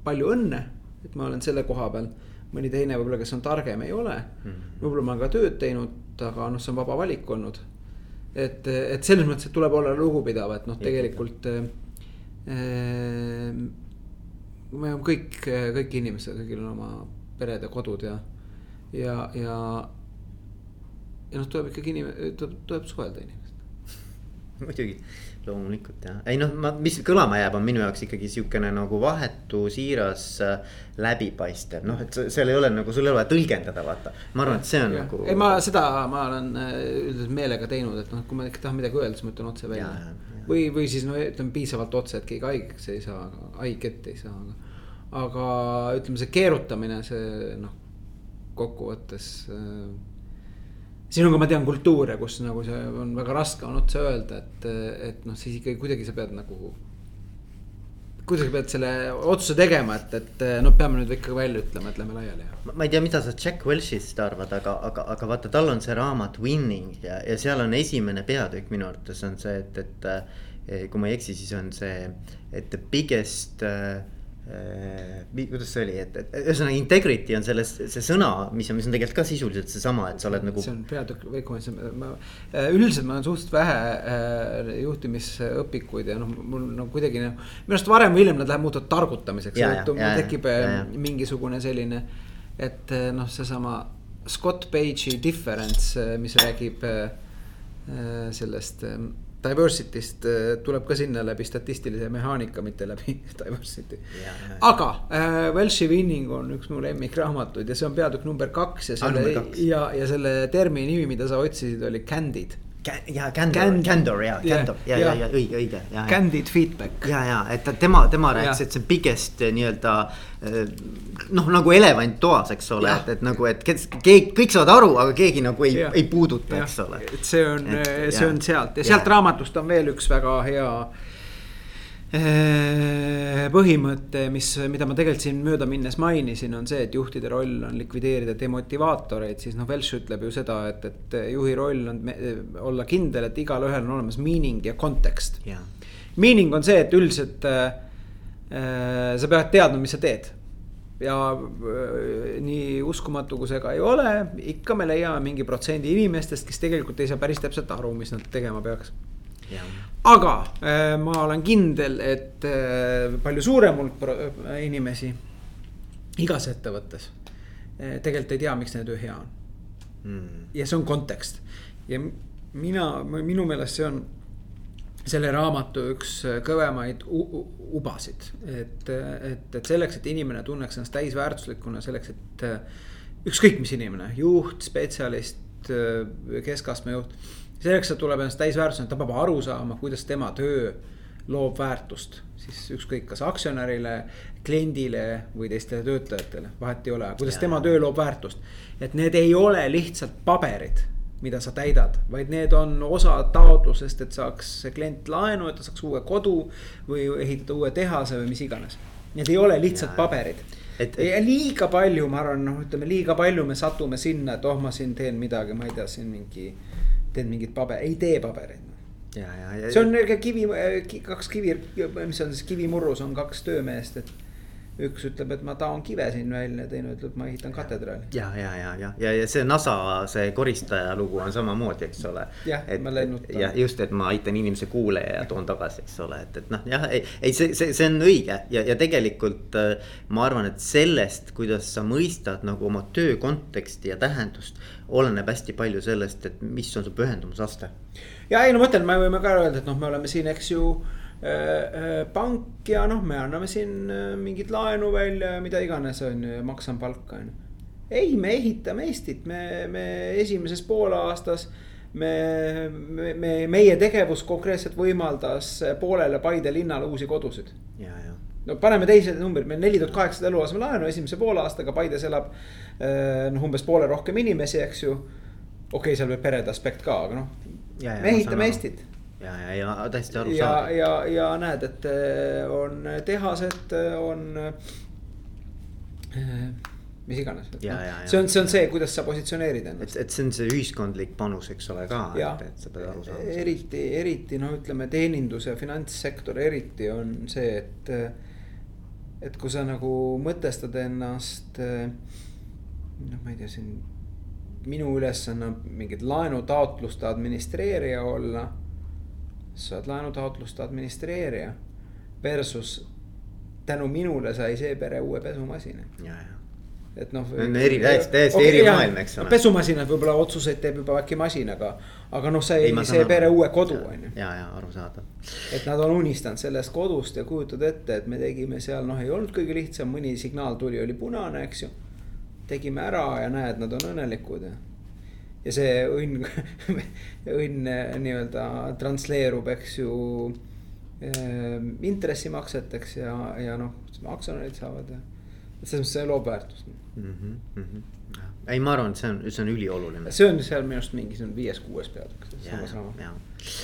palju õnne, et ma olen selle koha peal. mõni teine võib-olla, kes on targem, ei ole mm -hmm.. võib-olla ma olen ka tööd teinud, aga noh, see on vaba valik olnud et, et selles mõttes, et tuleb olla lugupidav, et noh, tegelikult äh,. me oleme kõik, kõik inimesed, kõigil on oma pered ja kodud ja, ja, ja. ja noh, tuleb ikkagi inim-, tuleb, tuleb suhelda inimestega muidugi loomulikult jah, ei noh, ma, mis kõlama jääb, on minu jaoks ikkagi sihukene nagu vahetu, siiras, äh, läbipaistev, noh, et seal ei ole nagu, sul ei ole tõlgendada, vaata. ma arvan, et see on ja. nagu. ei, ma seda, ma olen äh, üldiselt meelega teinud, et noh, kui ma ikka tahan midagi öelda, siis ma ütlen otse välja. või, või siis no ütleme piisavalt otse, et keegi haigeks ei saa, haiget ei saa, aga. aga ütleme, see keerutamine, see noh kokkuvõttes äh, ka, ma tean, kultuure, kus nagu see on väga raske on otse öelda, et, et noh, siis ikkagi kuidagi sa pead nagu. kuidas sa pead selle otsuse tegema, et, et noh, peame nüüd ikkagi välja ütlema, et lähme laiali ma ei tea, mida sa Jack Welchist arvad, aga, aga, aga vaata, tal on see raamat Winning ja, ja seal on esimene peatükk minu arvates on see, et, et. kui ma ei eksi, siis on see, et the biggest Äh, kuidas see oli, et, et ühesõnaga integrity on selles, see sõna, mis on, mis on tegelikult ka sisuliselt seesama, et sa oled nagu. see on peatükk, või kui ma, äh, üldiselt ma olen suhteliselt vähe äh, juhtimisõpikuid ja noh, mul nagu kuidagi noh. minu arust varem või hiljem nad lähevad, muutuvad targutamiseks, mul tekib ja, ja. mingisugune selline, et noh, seesama Scott Page'i difference, mis räägib sellest Diversity'st äh, tuleb ka sinna läbi statistilise mehaanika, mitte läbi diversity. aga äh, Welshi Winning on üks mu lemmikraamatuid ja see on peatükk number kaks ja ah, selle ah, ja, ja selle termini nimi, mida sa otsisid, oli candid ja Candor, Candor ja, Candor. Ja, ja, ja õige, õige. Candid feedback. ja, ja et tema, tema rääkis, et see biggest eh, nii-öelda eh, noh, nagu elevant toas, eks ole, et, et nagu, et keegi, kõik saavad aru, aga keegi nagu ei, ei puuduta, eks ole. et see on, see on sealt. Ja sealt raamatust on veel üks väga hea Äh, põhimõte, mis, mida ma tegelikult siin möödaminnes mainisin, on see, et juhtide roll on likvideerida demotivaatoreid, siis noh, Welsh ütleb ju seda, et, et juhi roll on olla kindel, et igalühel on olemas meaning ja kontekst. Yeah.. Meaning on see, et üldiselt äh, sa pead teadma, mis sa teed. Ja nii uskumatu kui see ka ei ole, ikka me leiame mingi protsendi inimestest, kes tegelikult ei saa päris täpselt aru, mis nad tegema peaks aga äh, ma olen kindel, et äh, palju suurem hulk äh, inimesi igas ettevõttes tegelikult ei tea, miks nende töö hea on. Mm.. ja see on kontekst. Ja mina, minu meelest see on selle raamatu üks kõvemaid ubasid, et, et, et selleks, et inimene tunneks ennast täisväärtuslikuna, selleks, et ükskõik mis inimene, juht, spetsialist, keskastme juht selleks, et tuleb ennast täisväärtusena, ta peab aru saama, kuidas tema töö loob väärtust. siis ükskõik, kas aktsionärile, kliendile või teistele töötajatele, vahet ei ole, kuidas ja. tema töö loob väärtust. et need ei ole lihtsalt paberid, mida sa täidad, vaid need on osa taotlusest, et saaks klient laenu, et ta saaks uue kodu või ehitada uue tehase või mis iganes. Need ei ole lihtsalt ja. paberid et, et.... ja liiga palju, ma arvan, noh, ütleme liiga palju me satume sinna, et oh, ma siin teen midagi, ma ei tea, siin mingi teed mingit paber, ei tee pabereid. Ja, ja, ja, see on kivi, kaks kivi, mis on siis kivimurrus on kaks töömeest, et üks ütleb, et ma taon kive siin välja, teine ütleb, ma ehitan katedraali. ja, ja, ja, ja, ja, ja see NASA, see koristaja lugu on samamoodi, eks ole. jah, ma lennutan. jah, just, et ma aitan inimese kuule ja toon tagasi, eks ole, et, et noh, jah, ei, ei, see, see, see on õige ja, ja tegelikult äh, ma arvan, et sellest, kuidas sa mõistad nagu oma töö konteksti ja tähendust. Oleneb hästi palju sellest, et mis on su pühendumusaste. ja ei no ma ütlen, me võime ka öelda, et noh, me oleme siin, eks ju Äh, äh, pank ja noh, me anname siin äh, mingit laenu välja ja mida iganes on ju ja maksan palka on ju. ei, me ehitame Eestit, me, me esimeses poolaastas me, me, me, meie tegevus konkreetselt võimaldas poolele Paide linnale uusi kodusid. No paneme teised numbrid, meil neli tuhat kaheksasada eluasemelaenu esimese poolaastaga, Paides elab noh, umbes poole rohkem inimesi, eks ju. okei okay,, seal võib perede aspekt ka, aga noh, me ehitame Eestit ja, ja, ja täiesti arusaadav. ja, ja, ja näed, et eh, on tehased, on eh, mis iganes. No, see on, see on see, kuidas sa positsioneerid ennast. et, et see on see ühiskondlik panus, eks ole ka, et, et sa pead aru saama. eriti, eriti noh, ütleme teenindus ja finantssektor eriti on see, et. Et kui sa nagu mõtestad ennast, noh, ma ei tea, siin minu ülesanne on mingit laenutaotluste administreerija olla sa oled laenutaotluste administreerija. Versus tänu minule sai see pere uue pesumasina. Et noh. eri, täiesti, täiesti okay, eri maailm, eks ole. pesumasinad võib-olla otsuseid teeb juba äkki masinaga, aga noh, sai see pere uue kodu, on ju. ja, ja arusaadav. et nad on unistanud sellest kodust ja kujutad ette, et me tegime seal, noh, ei olnud kõige lihtsam, mõni signaal tuli, oli punane, eks ju. tegime ära ja näed, nad on õnnelikud ja ja see õnn õnn nii-öelda transleerub, eks ju äh, intressimakseteks ja, ja noh, aktsionärid saavad et selles mõttes see loob väärtust mm. -hmm. ei, ma arvan, et see on, see on ülioluline. see on seal minu arust mingisugune viies-kuues peatükk samas raamatus.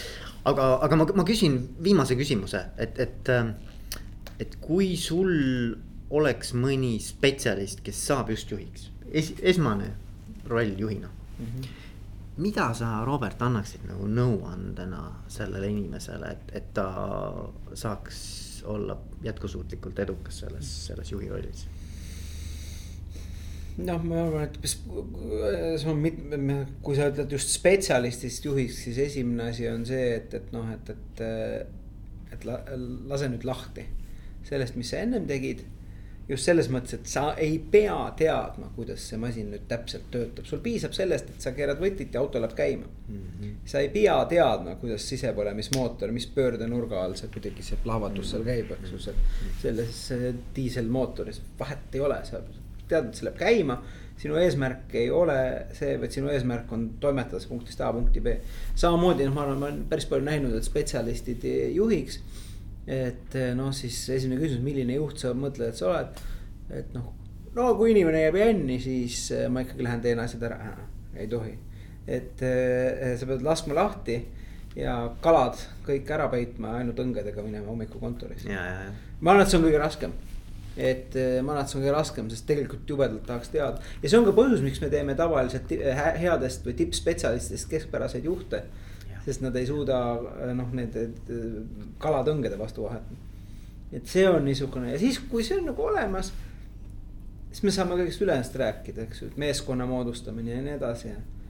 aga, aga ma, ma küsin viimase küsimuse, et, et, et kui sul oleks mõni spetsialist, kes saab just juhiks, es-, esmane roll juhina mm. -hmm. mida sa, Robert, annaksid nagu nõuandena sellele inimesele, et, et ta saaks olla jätkusuutlikult edukas selles, selles juhi rollis? Noh, ma arvan, et see on mitme, kui sa ütled just spetsialistist juhiks, siis esimene asi on see, et, et noh, et, et. et la, lase nüüd lahti sellest, mis sa ennem tegid. just selles mõttes, et sa ei pea teadma, kuidas see masin nüüd täpselt töötab, sul piisab sellest, et sa keerad võtit ja auto läheb käima mm. -hmm. sa ei pea teadma, kuidas sisepõlemismootor, mis pöördenurga all see kuidagi see plahvatus seal käib, eks ju, selles diiselmootoris vahet ei ole, sa tead, et see läheb käima. sinu eesmärk ei ole see, vaid sinu eesmärk on toimetada see punktist A punkti B. samamoodi noh, ma arvan, ma olen päris palju näinud, et spetsialistid juhiks. et noh, siis esimene küsimus, milline juht sa mõtled, et sa oled. et noh, no kui inimene jääb jänni, siis eh, ma ikkagi lähen teen asjad ära, ei tohi. et äh, sa pead laskma lahti ja kalad kõik ära peitma, ainult õngedega minema hommikukontorisse. ma arvan, et see on kõige raskem et eh, ma arvan, et see on kõige raskem, sest tegelikult jubedalt tahaks teada. ja see on ka põhjus, miks me teeme tavaliselt headest või tippspetsialistidest keskpäraseid juhte. sest nad ei suuda eh, noh, nende kalatõngede vastu vahetada. et see on niisugune ja siis, kui see on nagu olemas. siis me saame kõigest ülejäänust rääkida, eks ju, meeskonna moodustamine ja nii edasi ja Äh,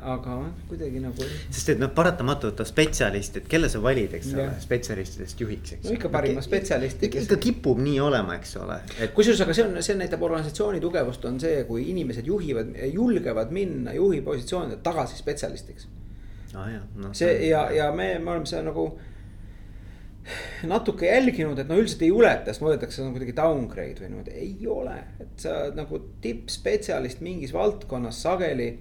aga kuidagi nagu. sest et noh, paratamatult on spetsialist, et kelle sa valid, eks ole, spetsialistidest juhiks, eks. no ikka parima spetsialisti. ikka kipub nii olema, eks ole et.... kusjuures, aga see on, see näitab organisatsiooni tugevust on see, kui inimesed juhivad, julgevad minna juhi positsioonidelt tagasi spetsialistiks ah,. No, see ja, ja me, me oleme seda nagu natuke jälginud, et no üldiselt ei juleta, sest mõõdetakse nagu kuidagi downgrade või niimoodi, ei ole, et sa nagu tippspetsialist mingis valdkonnas sageli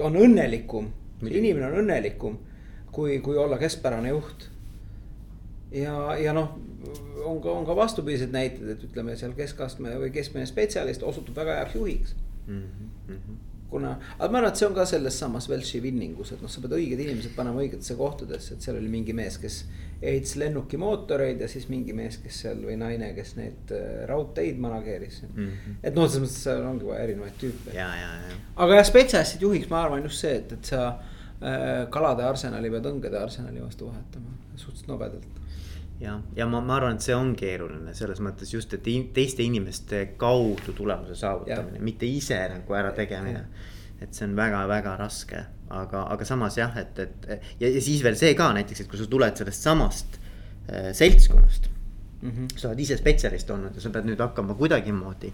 on õnnelikum, inimene on õnnelikum, kui, kui olla keskpärane juht. ja, ja noh, on ka, on ka vastupidiseid näiteid, et ütleme seal keskastme või keskmine spetsialist osutub väga heaks juhiks mm. -hmm kuna, aga ma arvan, et see on ka selles samas Welshi vinningus, et noh, sa pead õiged inimesed panema õigetesse kohtadesse, et seal oli mingi mees, kes ehitas lennukimootoreid ja siis mingi mees, kes seal või naine, kes neid äh, raudteid manageeris mm. -hmm. et noh, selles mõttes seal ongi vaja erinevaid tüüpe. aga jah, spetsialistid juhiks, ma arvan just see, et, et sa äh, kalade arsenali pead õngede arsenali vastu vahetama suhteliselt nobedalt ja, ja ma, ma arvan, et see on keeruline selles mõttes just, et teiste inimeste kaudu tulemuse saavutamine, mitte ise nagu ära tegemine. et see on väga-väga raske aga, aga samas jah, et, et ja, ja siis veel see ka näiteks, et kui sa tuled sellest samast äh, seltskonnast mm. -hmm. sa oled ise spetsialist olnud ja sa pead nüüd hakkama kuidagimoodi.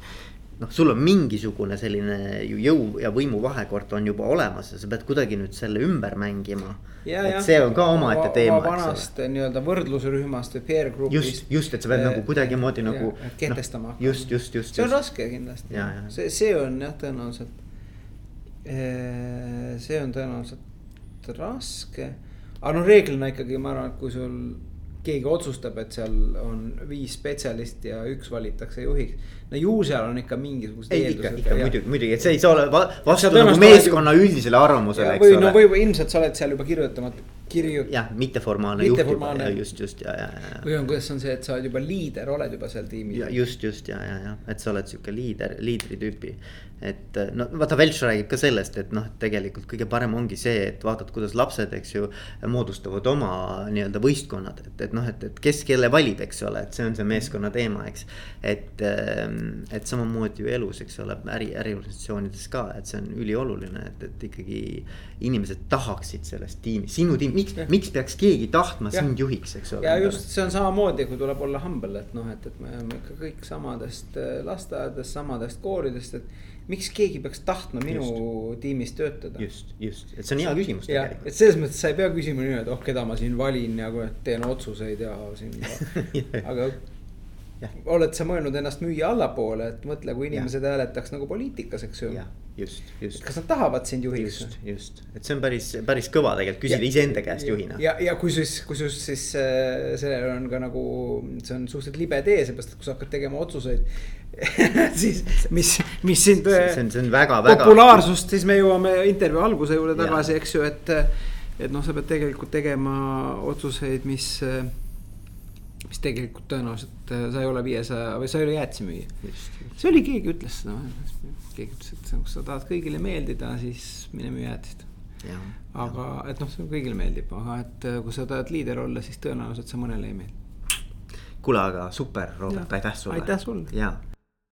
Noh, sul on mingisugune selline ju jõu ja võimu vahekord on juba olemas ja sa pead kuidagi nüüd selle ümber mängima. et see on ka omaette teema. vanast nii-öelda võrdlusrühmast või peer group'ist. just, just, et sa pead äh, nagu kuidagimoodi nagu. kehtestama no,. just, just, just. see on raske kindlasti, see, see on jah, tõenäoliselt see on tõenäoliselt raske, aga noh, reeglina ikkagi ma arvan, et kui sul keegi otsustab, et seal on viis spetsialisti ja üks valitakse juhiks. no ju seal on ikka mingisugused eeldused. ikka, ikka muidugi, muidugi, et see ei saa olla vastu nagu meeskonna juba... üldisele arvamusele, eks või, ole. no või ilmselt sa oled seal juba kirjutamata, kirju-. jah, mitteformaalne juht juba, just, just ja, ja, ja. või on, kuidas on see, et sa oled juba liider, oled juba seal tiimis. just, just ja, ja, ja, et sa oled sihuke liider, liidri tüüpi et eh, no vaata, Velch räägib ka sellest, et noh, tegelikult kõige parem ongi see, et vaatad, kuidas lapsed, eks ju. moodustavad oma nii-öelda võistkonnad, et, et noh, et, et kes kelle valib, eks ole, et see on see meeskonna teema, eks. et, ehm, et samamoodi ju elus, eks ole, äri, äriorganisatsioonides ka, et see on ülioluline, et, et ikkagi. inimesed tahaksid selles tiimis, sinu tiim, miks, miks peaks keegi tahtma ja. sind juhiks, eks ole. ja just, see on samamoodi, kui tuleb olla humble, et noh, et, et me oleme ikka kõik samadest eh, lasteaedadest, samadest koolidest, et miks keegi peaks tahtma minu just. tiimis töötada? just, just, et see on hea küsimus tegelikult. et selles mõttes sa ei pea küsima niimoodi, et oh, keda ma siin valin ja teen otsuseid ja siin aga oled sa mõelnud ennast müüa allapoole, et mõtle, kui inimesed hääletaks nagu poliitikas, eks ju. just, just. kas nad tahavad sind juhiks? just, just, et see on päris, päris kõva tegelikult küsida iseenda käest juhina. ja, ja kui siis, kusjuures siis äh, sellel on ka nagu, see on suhteliselt libe tee, seepärast et kui sa hakkad tegema otsuseid siis, mis, mis sind. see on, see on väga, väga. populaarsust, siis me jõuame intervjuu alguse juurde tagasi, eks ju, et, et noh, sa pead tegelikult tegema otsuseid, mis mis tegelikult tõenäoliselt äh, sa ei ole viiesaja või sa ei ole jäätisemüüja. see oli, keegi ütles seda, keegi ütles, et kui sa tahad kõigile meeldida, siis mine müü jäätist. aga et noh, see kõigile meeldib, aga et äh, kui sa tahad liider olla, siis tõenäoliselt see mõnele ei meeldi. kuule, aga super, Robert, aitäh sulle. aitäh sulle. ja